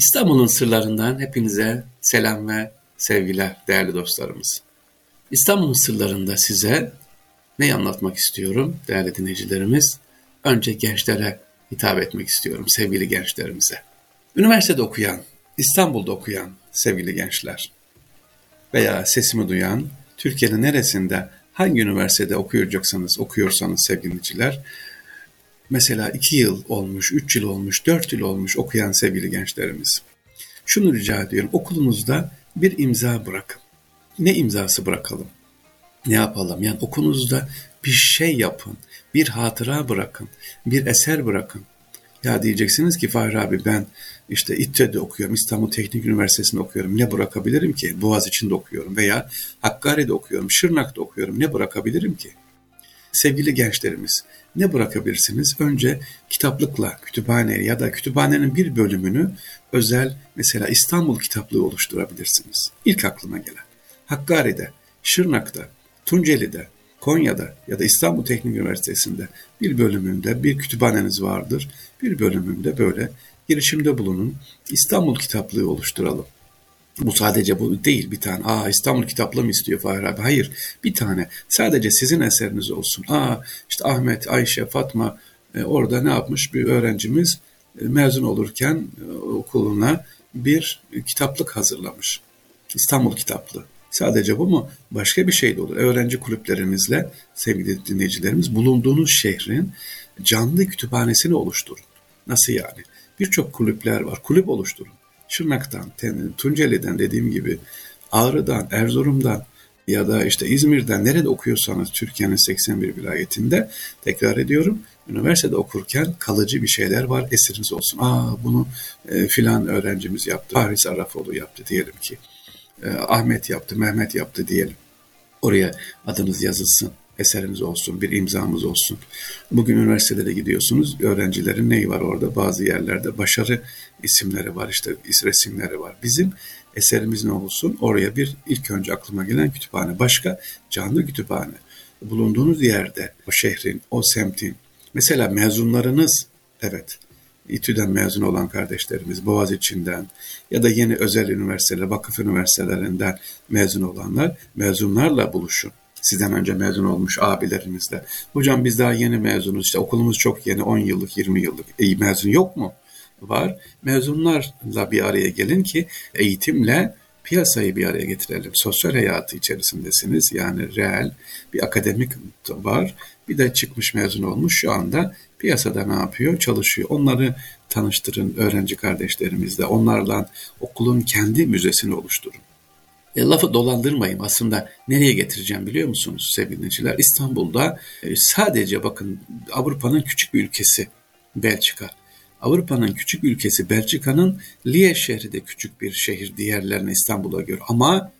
İstanbul'un sırlarından hepinize selam ve sevgiler değerli dostlarımız. İstanbul'un sırlarında size ne anlatmak istiyorum değerli dinleyicilerimiz? Önce gençlere hitap etmek istiyorum sevgili gençlerimize. Üniversitede okuyan, İstanbul'da okuyan sevgili gençler veya sesimi duyan Türkiye'nin neresinde hangi üniversitede okuyacaksanız okuyorsanız sevgiliciler mesela iki yıl olmuş, üç yıl olmuş, dört yıl olmuş okuyan sevgili gençlerimiz. Şunu rica ediyorum, okulunuzda bir imza bırakın. Ne imzası bırakalım? Ne yapalım? Yani okulunuzda bir şey yapın, bir hatıra bırakın, bir eser bırakın. Ya diyeceksiniz ki Fahri abi ben işte İTTE'de okuyorum, İstanbul Teknik Üniversitesi'nde okuyorum. Ne bırakabilirim ki? Boğaziçi'nde okuyorum veya Hakkari'de okuyorum, Şırnak'ta okuyorum. Ne bırakabilirim ki? Sevgili gençlerimiz, ne bırakabilirsiniz? Önce kitaplıkla kütüphane ya da kütüphanenin bir bölümünü özel mesela İstanbul kitaplığı oluşturabilirsiniz. İlk aklıma gelen. Hakkari'de, Şırnak'ta, Tunceli'de, Konya'da ya da İstanbul Teknik Üniversitesi'nde bir bölümünde bir kütüphaneniz vardır. Bir bölümünde böyle girişimde bulunun. İstanbul kitaplığı oluşturalım. Bu sadece bu değil bir tane. Aa İstanbul kitaplığı mı istiyor Fahir abi? Hayır bir tane. Sadece sizin eseriniz olsun. Aa işte Ahmet, Ayşe, Fatma e, orada ne yapmış bir öğrencimiz e, mezun olurken e, okuluna bir kitaplık hazırlamış. İstanbul kitaplığı. Sadece bu mu? Başka bir şey de olur. Öğrenci kulüplerinizle sevgili dinleyicilerimiz bulunduğunuz şehrin canlı kütüphanesini oluşturun. Nasıl yani? Birçok kulüpler var. Kulüp oluşturun. Şırnak'tan, Tunceli'den dediğim gibi Ağrı'dan, Erzurum'dan ya da işte İzmir'den nerede okuyorsanız Türkiye'nin 81 vilayetinde tekrar ediyorum üniversitede okurken kalıcı bir şeyler var esiriniz olsun. Aa bunu e, filan öğrencimiz yaptı. Paris Arafoğlu yaptı diyelim ki. E, Ahmet yaptı, Mehmet yaptı diyelim. Oraya adınız yazılsın eserimiz olsun, bir imzamız olsun. Bugün üniversitelere gidiyorsunuz, öğrencilerin neyi var orada? Bazı yerlerde başarı isimleri var, işte resimleri var. Bizim eserimiz ne olsun? Oraya bir ilk önce aklıma gelen kütüphane. Başka canlı kütüphane. Bulunduğunuz yerde, o şehrin, o semtin, mesela mezunlarınız, evet, İTÜ'den mezun olan kardeşlerimiz, Boğaziçi'nden ya da yeni özel üniversiteler, vakıf üniversitelerinden mezun olanlar, mezunlarla buluşun sizden önce mezun olmuş abilerinizle. Hocam biz daha yeni mezunuz işte okulumuz çok yeni 10 yıllık 20 yıllık e, mezun yok mu? Var. Mezunlarla bir araya gelin ki eğitimle piyasayı bir araya getirelim. Sosyal hayatı içerisindesiniz. Yani reel bir akademik var. Bir de çıkmış mezun olmuş şu anda piyasada ne yapıyor? Çalışıyor. Onları tanıştırın öğrenci kardeşlerimizle. Onlarla okulun kendi müzesini oluşturun. E, lafı dolandırmayayım aslında nereye getireceğim biliyor musunuz sevgili İstanbul'da e, sadece bakın Avrupa'nın küçük bir ülkesi Belçika. Avrupa'nın küçük ülkesi Belçika'nın Liège şehri de küçük bir şehir diğerlerine İstanbul'a göre ama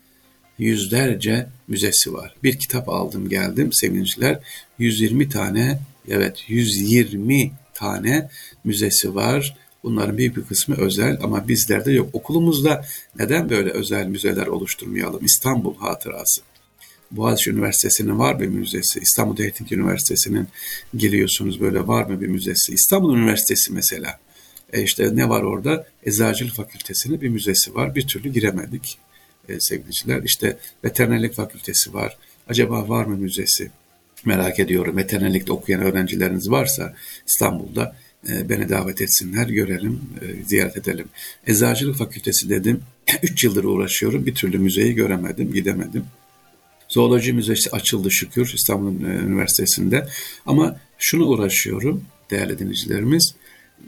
yüzlerce müzesi var. Bir kitap aldım geldim sevinçler 120 tane evet 120 tane müzesi var. Bunların büyük bir kısmı özel ama bizlerde yok. Okulumuzda neden böyle özel müzeler oluşturmayalım? İstanbul hatırası. Boğaziçi Üniversitesi'nin var bir müzesi. İstanbul Teknik Üniversitesi'nin geliyorsunuz böyle var mı bir müzesi? İstanbul Üniversitesi mesela. E işte ne var orada? Eczacılık Fakültesi'nin bir müzesi var. Bir türlü giremedik e, sevgiliciler. İşte Veterinerlik Fakültesi var. Acaba var mı müzesi? Merak ediyorum. Veterinerlikte okuyan öğrencileriniz varsa İstanbul'da beni davet etsinler, görelim, e, ziyaret edelim. Eczacılık Fakültesi dedim, 3 yıldır uğraşıyorum, bir türlü müzeyi göremedim, gidemedim. Zooloji Müzesi açıldı şükür İstanbul e, Üniversitesi'nde. Ama şunu uğraşıyorum değerli dinleyicilerimiz.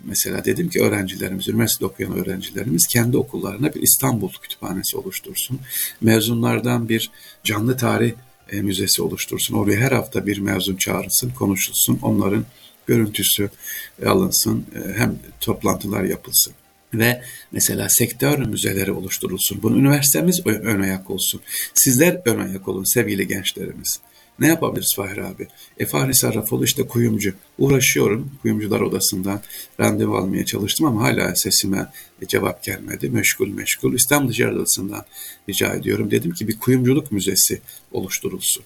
Mesela dedim ki öğrencilerimiz, üniversitede okuyan öğrencilerimiz kendi okullarına bir İstanbul kütüphanesi oluştursun. Mezunlardan bir canlı tarih müzesi oluştursun. Oraya her hafta bir mezun çağrılsın, konuşulsun. Onların görüntüsü alınsın, e, hem toplantılar yapılsın ve mesela sektör müzeleri oluşturulsun. Bunun üniversitemiz ön ayak olsun. Sizler ön ayak olun sevgili gençlerimiz. Ne yapabiliriz Fahir abi? E Fahri Sarrafoğlu işte kuyumcu. Uğraşıyorum. Kuyumcular odasından randevu almaya çalıştım ama hala sesime cevap gelmedi. Meşgul meşgul. İstanbul Ticaret Odası'ndan rica ediyorum. Dedim ki bir kuyumculuk müzesi oluşturulsun.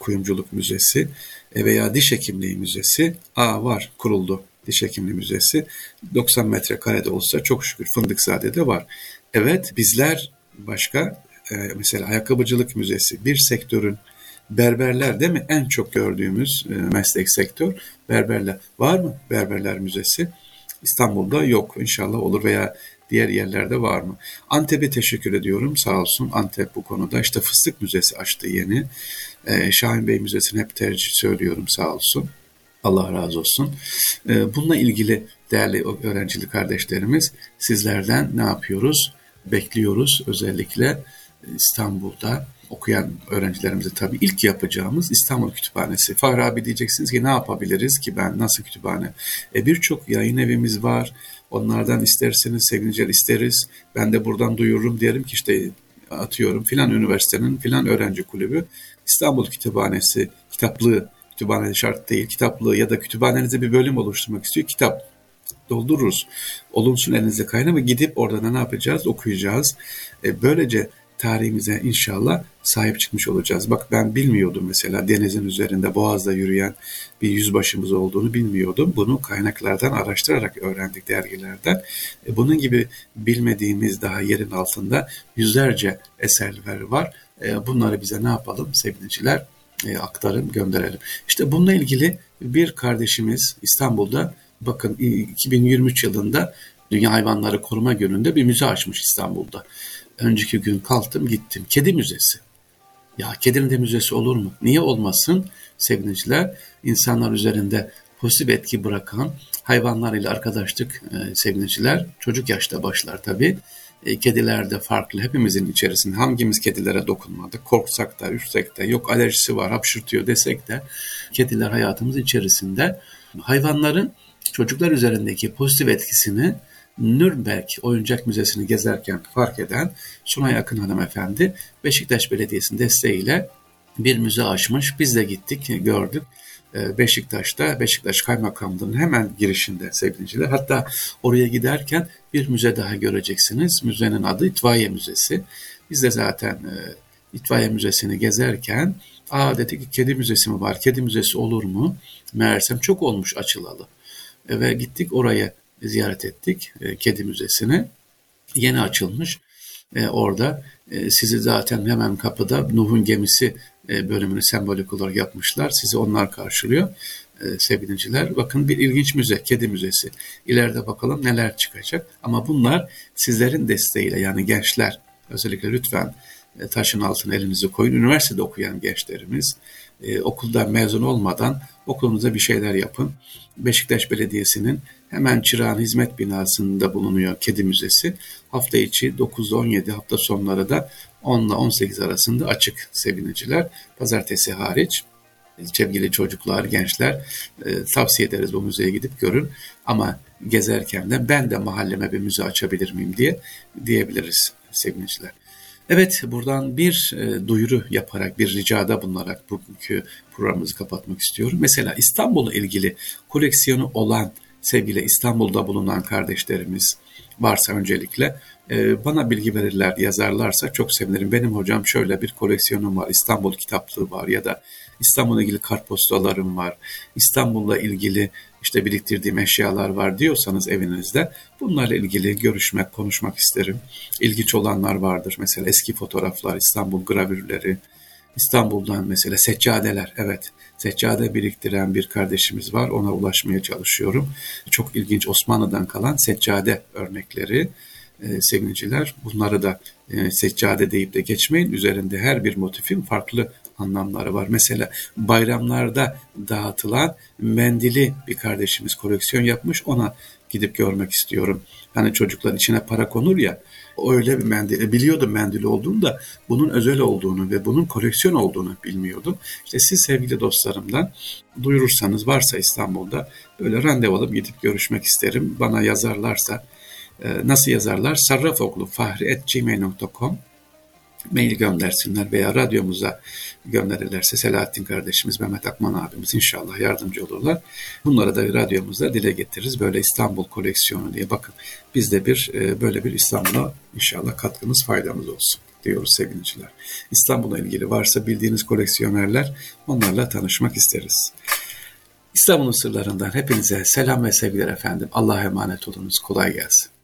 Kuyumculuk Müzesi e, veya Diş Hekimliği Müzesi. Aa var kuruldu. Diş Hekimliği Müzesi 90 metrekarede olsa çok şükür Fındıkzade'de var. Evet bizler başka e, mesela Ayakkabıcılık Müzesi bir sektörün berberler değil mi? En çok gördüğümüz e, meslek sektör berberler. Var mı berberler müzesi? İstanbul'da yok. İnşallah olur veya diğer yerlerde var mı? Antep'e teşekkür ediyorum. Sağ olsun Antep bu konuda. İşte Fıstık Müzesi açtı yeni. Ee, Şahin Bey Müzesi'ni hep tercih söylüyorum sağ olsun. Allah razı olsun. Ee, bununla ilgili değerli öğrencili kardeşlerimiz sizlerden ne yapıyoruz? Bekliyoruz özellikle İstanbul'da okuyan öğrencilerimize tabii ilk yapacağımız İstanbul Kütüphanesi. Fahri abi diyeceksiniz ki ne yapabiliriz ki ben nasıl kütüphane? E birçok yayın evimiz var. Onlardan isterseniz sevincer isteriz. Ben de buradan duyururum diyelim ki işte atıyorum filan üniversitenin filan öğrenci kulübü İstanbul Kütüphanesi kitaplığı kütüphane şart değil kitaplığı ya da kütüphanenize bir bölüm oluşturmak istiyor kitap doldururuz. Olunsun elinize kaynağı gidip orada ne yapacağız okuyacağız. E, böylece tarihimize inşallah sahip çıkmış olacağız. Bak ben bilmiyordum mesela denizin üzerinde boğazda yürüyen bir yüzbaşımız olduğunu bilmiyordum. Bunu kaynaklardan araştırarak öğrendik dergilerden. E, bunun gibi bilmediğimiz daha yerin altında yüzlerce eserler var. E, bunları bize ne yapalım sevgiliciler e, aktarın gönderelim. İşte bununla ilgili bir kardeşimiz İstanbul'da bakın 2023 yılında Dünya Hayvanları Koruma Günü'nde bir müze açmış İstanbul'da önceki gün kalktım gittim. Kedi müzesi. Ya kedinin de müzesi olur mu? Niye olmasın? Sevgiliciler insanlar üzerinde pozitif etki bırakan hayvanlar ile arkadaşlık e, sevgiliciler çocuk yaşta başlar tabii. E, kediler de farklı hepimizin içerisinde hangimiz kedilere dokunmadık korksak da üşsek de yok alerjisi var hapşırtıyor desek de kediler hayatımız içerisinde hayvanların çocuklar üzerindeki pozitif etkisini Nürnberg Oyuncak Müzesi'ni gezerken fark eden Sunay Akın hanımefendi Beşiktaş Belediyesi'nin desteğiyle bir müze açmış. Biz de gittik, gördük. Ee, Beşiktaş'ta, Beşiktaş Kaymakamlığı'nın hemen girişinde sevgiliciler. Hatta oraya giderken bir müze daha göreceksiniz. Müzenin adı İtfaiye Müzesi. Biz de zaten e, İtfaiye Müzesi'ni gezerken aa dedik ki kedi müzesi mi var, kedi müzesi olur mu? Meğersem çok olmuş açılalı. Ve gittik oraya ziyaret ettik e, kedi müzesini. Yeni açılmış. E, orada e, sizi zaten hemen kapıda Nuh'un gemisi e, bölümünü sembolik olarak yapmışlar. Sizi onlar karşılıyor. E, sevgiliciler bakın bir ilginç müze, kedi müzesi. İleride bakalım neler çıkacak. Ama bunlar sizlerin desteğiyle yani gençler özellikle lütfen taşın altına elinizi koyun. Üniversitede okuyan gençlerimiz e, okuldan mezun olmadan okulunuza bir şeyler yapın. Beşiktaş Belediyesi'nin hemen Çırağan Hizmet Binası'nda bulunuyor Kedi Müzesi. Hafta içi 9-17 hafta sonları da 10 ile 18 arasında açık seviniciler. Pazartesi hariç sevgili çocuklar, gençler e, tavsiye ederiz bu müzeye gidip görün. Ama gezerken de ben de mahalleme bir müze açabilir miyim diye diyebiliriz seviniciler. Evet buradan bir e, duyuru yaparak bir ricada bulunarak bugünkü programımızı kapatmak istiyorum. Mesela İstanbul'la ilgili koleksiyonu olan sevgili İstanbul'da bulunan kardeşlerimiz varsa öncelikle e, bana bilgi verirler, yazarlarsa çok sevinirim. Benim hocam şöyle bir koleksiyonum var, İstanbul kitaplığı var ya da İstanbul'la ilgili kartpostalarım var, İstanbul'la ilgili işte biriktirdiğim eşyalar var diyorsanız evinizde bunlarla ilgili görüşmek, konuşmak isterim. İlginç olanlar vardır. Mesela eski fotoğraflar, İstanbul gravürleri, İstanbul'dan mesela seccadeler. Evet, seccade biriktiren bir kardeşimiz var. Ona ulaşmaya çalışıyorum. Çok ilginç Osmanlı'dan kalan seccade örnekleri e, sevgiliciler. Bunları da e, seccade deyip de geçmeyin. Üzerinde her bir motifin farklı anlamları var. Mesela bayramlarda dağıtılan mendili bir kardeşimiz koleksiyon yapmış. Ona gidip görmek istiyorum. Hani çocuklar içine para konur ya öyle bir mendil. E, biliyordum mendil olduğunu da bunun özel olduğunu ve bunun koleksiyon olduğunu bilmiyordum. İşte siz sevgili dostlarımdan duyurursanız varsa İstanbul'da böyle randevu alıp gidip görüşmek isterim. Bana yazarlarsa e, nasıl yazarlar? Sarrafoklu fahri.gmail.com mail göndersinler veya radyomuza gönderirlerse Selahattin kardeşimiz, Mehmet Akman abimiz inşallah yardımcı olurlar. Bunları da radyomuzda dile getiririz. Böyle İstanbul koleksiyonu diye bakın biz de bir e, böyle bir İstanbul'a inşallah katkımız faydamız olsun diyoruz sevgiliciler. İstanbul'la ilgili varsa bildiğiniz koleksiyonerler onlarla tanışmak isteriz. İstanbul'un sırlarından hepinize selam ve sevgiler efendim. Allah'a emanet olunuz. Kolay gelsin.